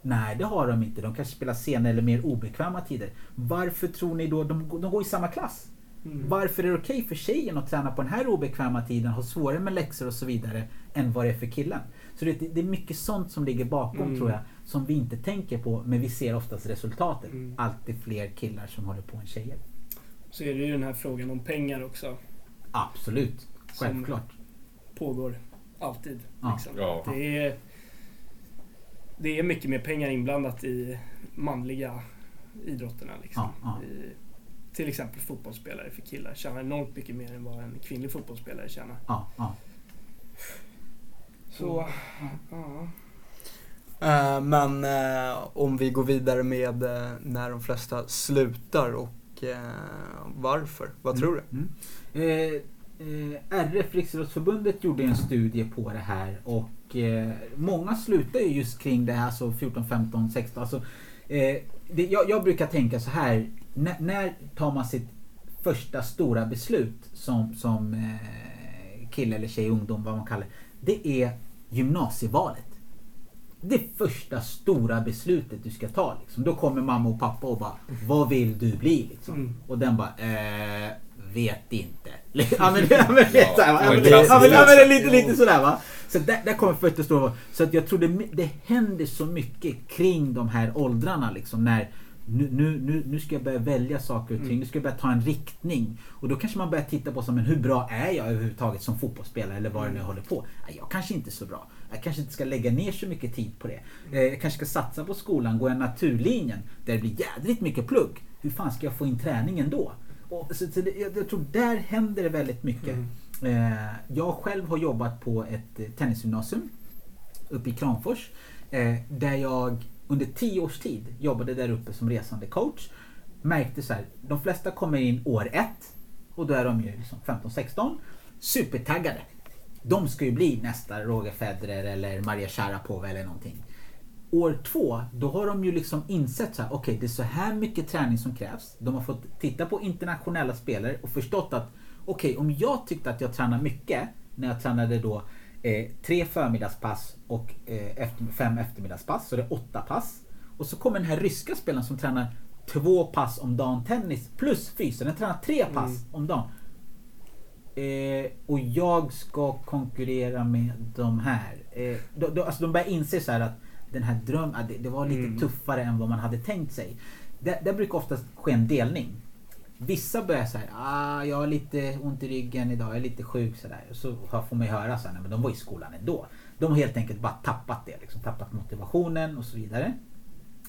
Nej, det har de inte. De kanske spelar senare eller mer obekväma tider. Varför tror ni då? De, de går i samma klass. Mm. Varför är det okej för tjejen att träna på den här obekväma tiden, ha svårare med läxor och så vidare, än vad det är för killen? Så det, det är mycket sånt som ligger bakom Mm. tror jag, som vi inte tänker på, men vi ser oftast resultatet. Mm. Alltid fler killar som håller på än tjejer. Så är det ju den här frågan om pengar också. Absolut, Som- självklart. Pågår alltid. Ja. Liksom. Ja. Det, är, det är mycket mer pengar inblandat i manliga idrotterna. Liksom. Ja, ja. I, till exempel fotbollsspelare för killar tjänar enormt mycket mer än vad en kvinnlig fotbollsspelare tjänar. Ja, ja. Så, ja. Eh, Men eh, om vi går vidare med eh, när de flesta slutar och eh, varför? Vad tror du? Mm. Eh, RF, Riksidrottsförbundet, gjorde en studie på det här och eh, många slutar ju just kring det här, alltså 14, 15, 16. Alltså, eh, det, jag, jag brukar tänka så här, när, när tar man sitt första stora beslut som, som eh, kille eller tjej, ungdom, vad man kallar det. Det är gymnasievalet. Det första stora beslutet du ska ta. Liksom. Då kommer mamma och pappa och bara, vad vill du bli? Liksom. Mm. Och den bara, eh, vet inte. ja men, ja, ja, ja, ja, lite, lite sådär va. Så där, där kommer första stora. Så att jag tror det, det händer så mycket kring de här åldrarna liksom. När nu, nu, nu, nu ska jag börja välja saker och ting. Mm. Nu ska jag börja ta en riktning. Och då kanske man börjar titta på som, men hur bra är jag överhuvudtaget som fotbollsspelare eller vad det nu Mm. håller på. Jag kanske inte är så bra. Jag kanske inte ska lägga ner så mycket tid på det. Eh, Jag kanske ska satsa på skolan, gå en naturlinjen där det blir jädrigt mycket plugg. Hur fan ska jag få in träningen då? Och, så, så det, jag, jag tror där händer det väldigt mycket. Mm. Eh, jag själv har jobbat på ett eh, tennisgymnasium uppe i Kramfors. Där jag under tio års tid jobbade där uppe som resande coach. Märkte så här, de flesta kommer in år ett och då är de ju liksom 15-16. Supertaggade. De ska ju bli nästa Roger Federer eller Maria Sharapova eller någonting. År två, då har de ju liksom insett så här, okej det är så här mycket träning som krävs. De har fått titta på internationella spelare och förstått att okej om jag tyckte att jag tränade mycket när jag tränade då eh, tre förmiddagspass och eh, efter, fem eftermiddagspass, så det är åtta pass. Och så kommer den här ryska spelaren som tränar två pass om dagen tennis plus fysen. Den tränar tre pass om dagen. Eh, och jag ska konkurrera med de här. Eh, då, då, alltså de börjar inse så här att den här drömmen, det, det var lite Mm. tuffare än vad man hade tänkt sig. Där brukar oftast ske en delning. Vissa börjar säga ah, jag har lite ont i ryggen idag, jag är lite sjuk sådär. Så får man ju höra så här, men de var i skolan ändå. De har helt enkelt bara tappat det, liksom, tappat motivationen och så vidare.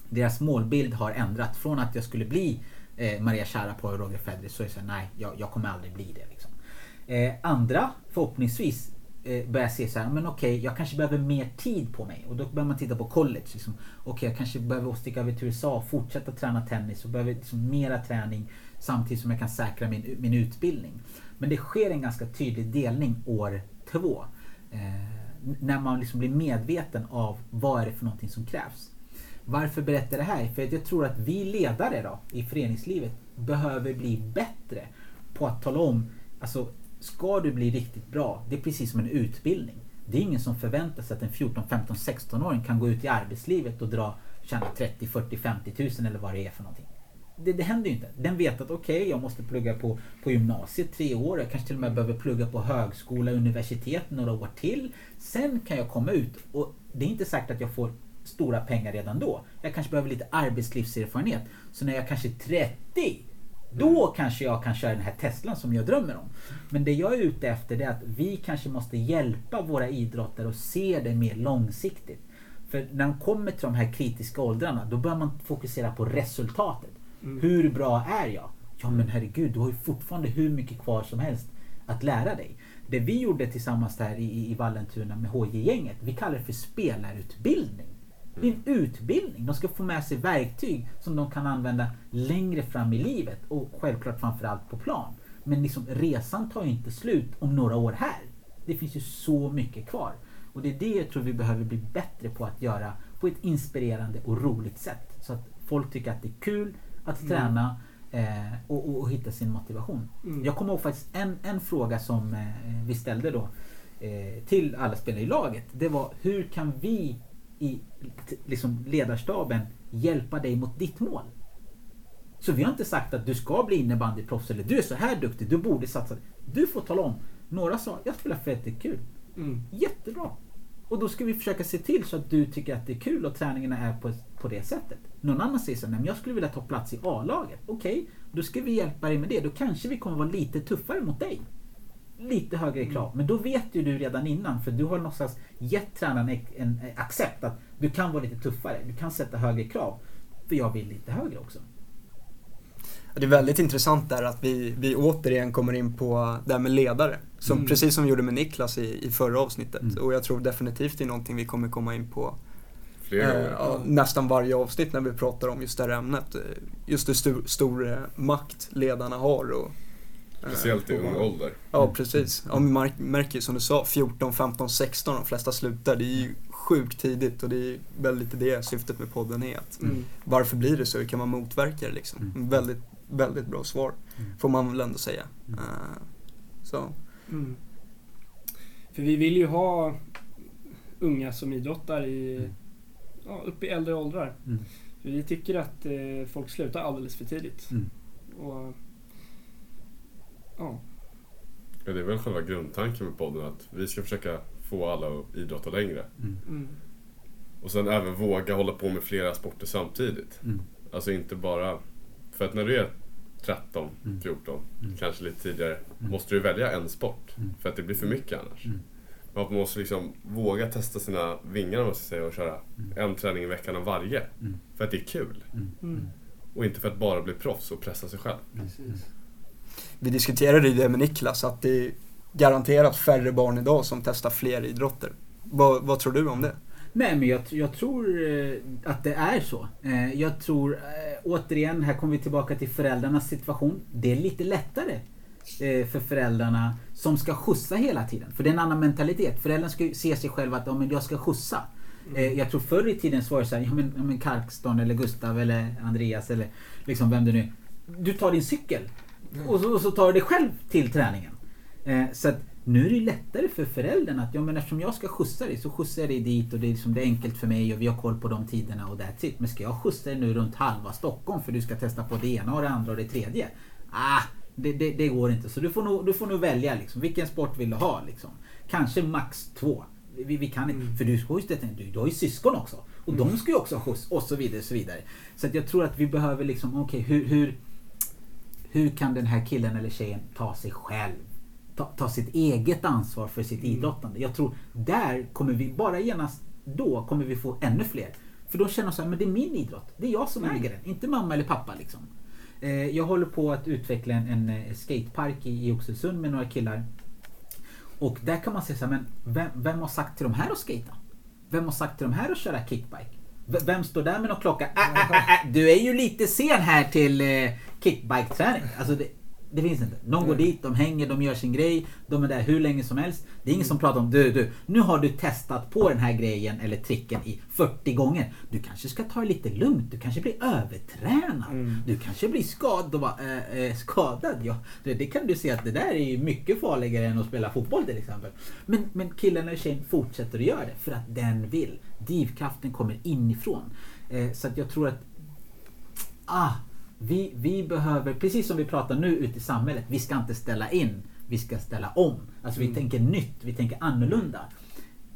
Deras målbild har ändrats från att jag skulle bli eh, Maria Sharapova och Roger Federer så är det så här, nej, jag, jag, kommer aldrig bli det. Liksom. Eh, andra, förhoppningsvis, eh, börjar se så här, men okej, okay, jag kanske behöver mer tid på mig. Och då börjar man titta på college. Liksom. Okej, okay, jag kanske behöver sticka över till USA och fortsätta träna tennis och behöver liksom mera träning samtidigt som jag kan säkra min, min utbildning. Men det sker en ganska tydlig delning år två. Eh, när man liksom blir medveten av vad är det för någonting som krävs. Varför berättar jag det här? För att jag tror att vi ledare då, i föreningslivet behöver bli bättre på att tala om, alltså ska du bli riktigt bra, det är precis som en utbildning. Det är ingen som förväntar sig att en 14, 15, 16-åring kan gå ut i arbetslivet och dra, tjäna 30, 40, 50 tusen eller vad det är för någonting. Det, det händer ju inte. Den vet att okej, okay, jag måste plugga på, på gymnasiet tre år. Jag kanske till och med behöver plugga på högskola, universitet några år till. Sen kan jag komma ut och det är inte säkert att jag får stora pengar redan då. Jag kanske behöver lite arbetslivserfarenhet. Så när jag kanske är 30 då kanske jag kan köra den här Teslan som jag drömmer om. Men det jag är ute efter är att vi kanske måste hjälpa våra idrottare att se det mer långsiktigt. För när de kommer till de här kritiska åldrarna då bör man fokusera på resultatet. Mm. Hur bra är jag? Ja men herregud, du har ju fortfarande hur mycket kvar som helst att lära dig. Det vi gjorde tillsammans där i, i Vallentuna med HJ-gänget, vi kallar det för spelarutbildning. Det är en utbildning. De ska få med sig verktyg som de kan använda längre fram i livet och självklart framförallt på plan. Men liksom, resan tar ju inte slut om några år här. Det finns ju så mycket kvar. Och det är det jag tror vi behöver bli bättre på att göra på ett inspirerande och roligt sätt. Så att folk tycker att det är kul att mm. träna eh, och, och, hitta sin motivation. Mm. Jag kommer ihåg faktiskt en, en fråga som eh, vi ställde då eh, till alla spelare i laget. Det var hur kan vi i liksom ledarstaben hjälpa dig mot ditt mål. Så vi har inte sagt att du ska bli innebandyproffs eller du är så här duktig, du borde satsa. Du får tala om. Några sa, jag spelar för att det är kul. Mm. Jättebra. Och då ska vi försöka se till så att du tycker att det är kul och träningarna är på, på det sättet. Någon annan säger så nej jag skulle vilja ta plats i A-laget. Okej, okay, då ska vi hjälpa dig med det. Då kanske vi kommer vara lite tuffare mot dig lite högre krav. Mm. Men då vet ju du redan innan för du har någonstans gett tränaren en, en accept att du kan vara lite tuffare. Du kan sätta högre krav. För jag vill lite högre också. Det är väldigt intressant där att vi, vi återigen kommer in på det här med ledare. Som, mm. Precis som vi gjorde med Niklas i, i förra avsnittet. Mm. Och jag tror definitivt det är någonting vi kommer komma in på eh, nästan varje avsnitt när vi pratar om just det här ämnet. Just hur stor, stor makt ledarna har och Speciellt i ung ålder. Ja, precis. Ja, man märker ju som du sa, 14, 15, 16, de flesta slutar. Det är ju sjukt tidigt och det är väl lite det syftet med podden är. Att mm. Varför blir det så? Hur kan man motverka det liksom? Mm. Väldigt, väldigt bra svar, mm. får man väl ändå säga. Uh, så. Mm. För vi vill ju ha unga som idrottar i, mm. Ja, upp i äldre åldrar. Mm. Vi tycker att eh, folk slutar alldeles för tidigt. Och Ja. ja. Det är väl själva grundtanken med podden att vi ska försöka få alla att idrotta längre. Mm. Mm. Och sen även våga hålla på med flera sporter samtidigt. Mm. Alltså inte bara... För att när du är 13, 14, mm. mm. kanske lite tidigare, mm. måste du välja en sport. För att det blir för mycket annars. Men man måste liksom våga testa sina vingar om man ska säga och köra en träning i veckan av varje. För att det är kul. Och inte för att bara bli proffs och pressa sig själv. Precis vi diskuterade det med Niklas, att det är garanterat färre barn idag som testar fler idrotter. Vad, vad tror du om det? Nej men jag, jag, tror eh, att det är så. Eh, jag tror, eh, återigen, här kommer vi tillbaka till föräldrarnas situation. Det är lite lättare för föräldrarna som ska skjutsa hela tiden. För det är en annan mentalitet. Föräldrarna ska se sig själva att om jag ska skjutsa. Mm. Jag tror förr i tiden så var det så här, ja men, ja, men Karkston eller Gustav eller Andreas eller liksom vem det nu Du tar din cykel. Och så, och så tar du dig själv till träningen. Eh, så att nu är det lättare för föräldrarna att ja, men eftersom jag ska skjutsa dig så skjutsar jag dig dit och det är, liksom, det är enkelt för mig och vi har koll på de tiderna och that's it. Men ska jag skjutsa dig nu runt halva Stockholm för du ska testa på det ena och det andra och det tredje. Ah, det, det, det går inte. Så du får nog, du får nog välja liksom. Vilken sport vill du ha liksom? Kanske max två. Vi, vi kan inte, mm. för du, du, du har ju syskon också. Och mm. de ska ju också ha skjuts och så vidare. Och så vidare. Så att jag tror att vi behöver liksom, okej okay, hur, hur hur kan den här killen eller tjejen ta sig själv? Ta, ta sitt eget ansvar för sitt mm. idrottande. Jag tror där kommer vi, bara genast då kommer vi få ännu fler. För då känner de så här, men det är min idrott. Det är jag som mm. äger den, inte mamma eller pappa liksom. Eh, jag håller på att utveckla en, en eh, skatepark i, i Oxelösund med några killar. Och där kan man säga så här, men vem, vem har sagt till de här att skata? Vem har sagt till de här att köra kickbike? Vem står där med någon klocka? Äh, äh, äh, du är ju lite sen här till eh, kickbike-träning. Alltså det, det finns inte. De går dit, de hänger, de gör sin grej. De är där hur länge som helst. Det är ingen som pratar om du, du, nu har du testat på den här grejen eller tricken i 40 gånger. Du kanske ska ta det lite lugnt. Du kanske blir övertränad. Mm. Du kanske blir skad, äh, äh, skadad. Ja, det, det, kan du se att det där är mycket farligare än att spela fotboll till exempel. Men, men killen eller tjejen fortsätter att göra det för att den vill. Drivkraften kommer inifrån. Eh, så att jag tror att ah, vi, vi behöver, precis som vi pratar nu ute i samhället, vi ska inte ställa in, vi ska ställa om. Alltså vi mm. tänker nytt, vi tänker annorlunda.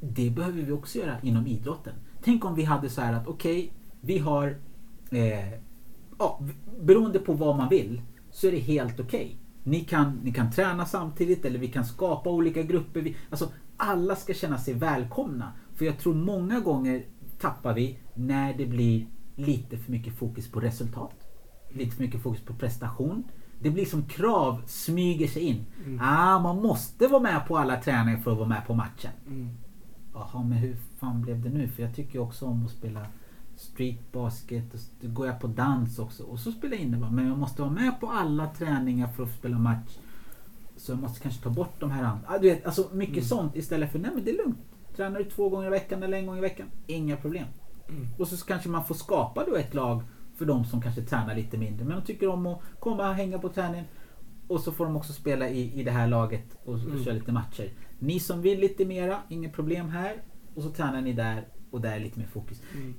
Det behöver vi också göra inom idrotten. Tänk om vi hade så här att okej, okay, vi har, eh, ja, beroende på vad man vill, så är det helt okej. Okay. Ni, kan, ni kan träna samtidigt eller vi kan skapa olika grupper. Vi, alltså, alla ska känna sig välkomna. För jag tror många gånger tappar vi när det blir lite för mycket fokus på resultat lite för mycket fokus på prestation. Det blir som krav smyger sig in. Mm. Ah, man måste vara med på alla träningar för att vara med på matchen. Mm. Jaha, men hur fan blev det nu? För jag tycker också om att spela streetbasket och så går jag på dans också. Och så spelar jag innebandy. Men jag måste vara med på alla träningar för att spela match. Så jag måste kanske ta bort de här andra. Ah, du vet, alltså mycket mm. sånt istället för nej men det är lugnt. Tränar du två gånger i veckan eller en gång i veckan? Inga problem. Mm. Och så kanske man får skapa då ett lag för de som kanske tränar lite mindre. Men de tycker om att komma och hänga på träningen. Och så får de också spela i, i det här laget och, och mm. köra lite matcher. Ni som vill lite mera, inget problem här. Och så tränar ni där och där är lite mer fokus. Mm.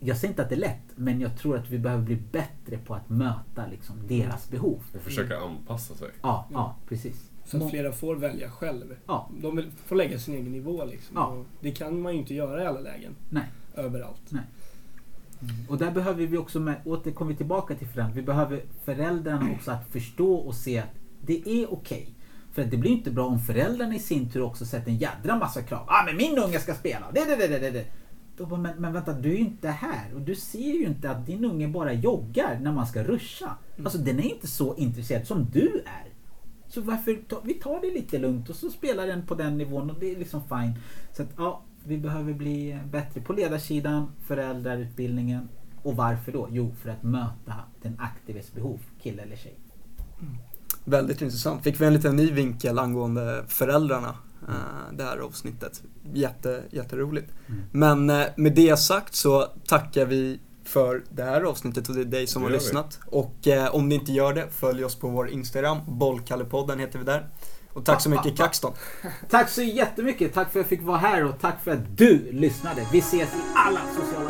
Jag säger inte att det är lätt, men jag tror att vi behöver bli bättre på att möta liksom, deras behov. Och försöka anpassa sig. Ja, mm. ja precis. Så att flera får välja själv. Ja. De får lägga sin egen nivå. Liksom. Ja. det kan man ju inte göra i alla lägen. Nej. Överallt. Nej. Och där behöver vi också, med, återkommer vi tillbaka till föräldrar, vi behöver föräldrarna också att förstå och se att det är okej. Okay. För det blir inte bra om föräldrarna i sin tur också sätter en jädra massa krav. Ah men min unge ska spela! Det, det, det, det, det. Då bara, men, men vänta, du är ju inte här och du ser ju inte att din unge bara joggar när man ska ruscha. Mm. Alltså den är inte så intresserad som du är. Så varför, ta, vi tar det lite lugnt och så spelar den på den nivån och det är liksom fine. Så att, ja, vi behöver bli bättre på ledarsidan, föräldrarutbildningen. Och varför då? Jo, för att möta den aktives behov, kille eller tjej. Mm. Väldigt intressant. Fick vi en liten ny vinkel angående föräldrarna mm. det här avsnittet. Jätte, jätteroligt. Mm. Men eh, med det sagt så tackar vi för det här avsnittet och det är dig som har lyssnat. Vi. Och eh, om ni inte gör det, följ oss på vår Instagram. Bollkallepodden heter vi där. Och tack så mycket Kaxton. Tack så jättemycket. Tack för att jag fick vara här och tack för att du lyssnade. Vi ses i alla sociala